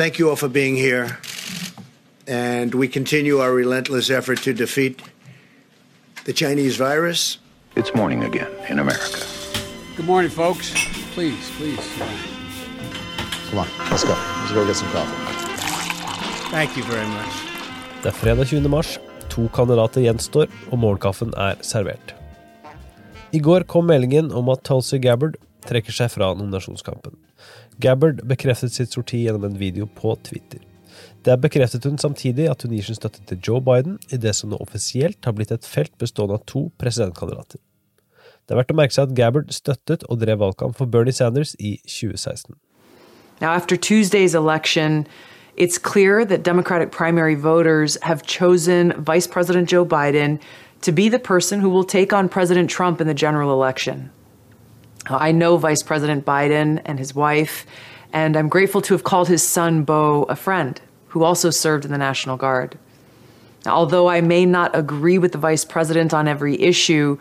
Thank you all for being here. And we continue our relentless effort to defeat the Chinese virus. It's morning again in America. Good morning, folks. Please, please. Come on, let's go. Let's go get some coffee. Thank you very much. Det er fredag 20. mars, to kandidater gjenstår, og morgenkaffen er servert. I går kom meldingen om at Tulsi Gabbard trekker seg fra nominasjonskampen. Gabbard bekreftet sitt sorti gjennom en video på Twitter. Der bekreftet hun samtidig at hun gir sin støtte til Joe Biden i det som nå offisielt har blitt et felt bestående av to presidentkandidater. Det er verdt å merke seg at Gabbard støttet og drev valgkamp for Bernie Sanders i 2016. Now, after Tuesday's election, it's clear that Democratic primary voters have chosen Vice President Joe Biden to be the person who will take on President Trump in the general election. I know Vice President Biden and his wife, and I'm grateful to have called his son Bo a friend who also served in the National Guard. Although I may not agree with the Vice President on every issue,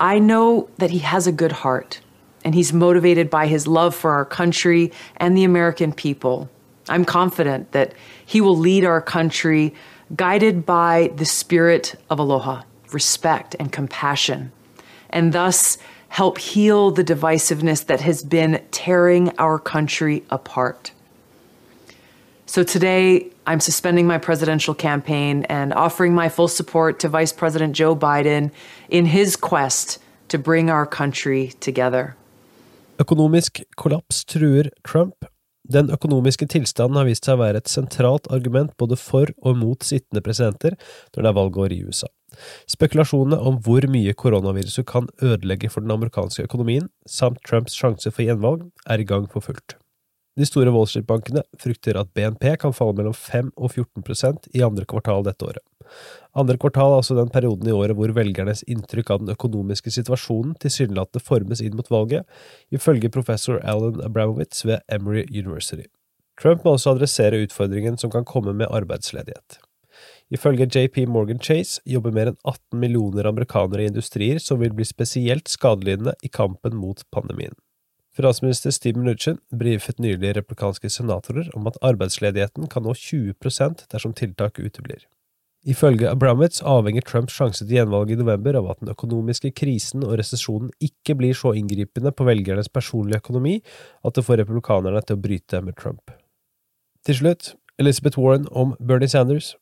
I know that he has a good heart and he's motivated by his love for our country and the American people. I'm confident that he will lead our country guided by the spirit of aloha, respect, and compassion, and thus help heal the divisiveness that has been tearing our country apart. So today, I'm suspending my presidential campaign and offering my full support to Vice President Joe Biden in his quest to bring our country together. Økonomisk kollaps truer Trump. Den økonomiske tilstanden har vist seg å være et sentralt argument både for og mot sittende presidenter når det er valgår i USA. Spekulasjonene om hvor mye koronaviruset kan ødelegge for den amerikanske økonomien, samt Trumps sjanse for gjenvalg, er i gang for fullt. De store Wall Street-bankene frykter at BNP kan falle mellom 5 og 14% i andre kvartal dette året. Andre kvartal er altså den perioden i året hvor velgernes inntrykk av den økonomiske situasjonen tilsynelatende formes inn mot valget, ifølge professor Alan Abramowitz ved Emory University. Trump må også adressere utfordringen som kan komme med arbeidsledighet. Ifølge JP Morgan Chase jobber mer enn 18 millioner amerikanere i industrier som vil bli spesielt skadelidende i kampen mot pandemien. Finansminister Steve Mnuchin brifet nylig replikanske senatorer om at arbeidsledigheten kan nå 20% dersom tiltak uteblir. Ifølge Abramowitz avhenger Trumps sjanse til gjenvalg i november av at den økonomiske krisen og resesjonen ikke blir så inngripende på velgernes personlige økonomi at det får republikanerne til å bryte med Trump. Til slutt, Elizabeth Warren om Bernie Sanders.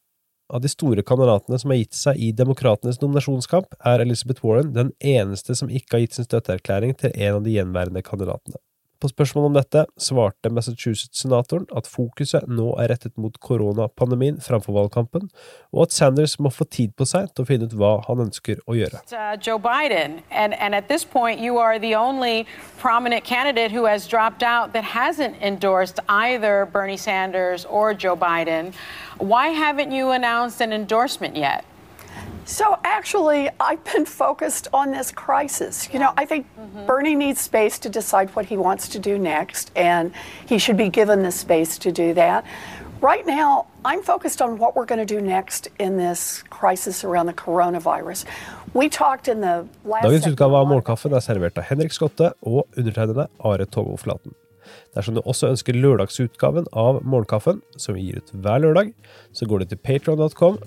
Av de store kandidatene som har gitt seg i demokratenes nominasjonskamp, er Elizabeth Warren den eneste som ikke har gitt sin støtteerklæring til en av de gjenværende kandidatene. På spørsmål om dette svarte Massachusetts-senatoren at fokuset nå er rettet mot koronapandemien framfor valgkampen, og at Sanders må få tid på seg til å finne ut hva han ønsker å gjøre. Uh, Joe Biden, and, and at this point, you are the only prominent candidate who has dropped out that hasn't Bernie Sanders or Joe Biden. Why haven't you announced an endorsement yet? So actually, I've been focused on this crisis. You know, I think mm-hmm. Bernie needs space to decide what he wants to do next, and he should be given the space to do that. Right now, I'm focused on what we're going to do next in this crisis around the coronavirus. We talked in the last Dagens utgave av Målkaffen er servert av Henrik Skotte og undertegnede Are Flaten. Dersom du også ønsker lørdagsutgaven av Morgenkaffen, som vi gir ut hver lørdag, så går du til patron.com.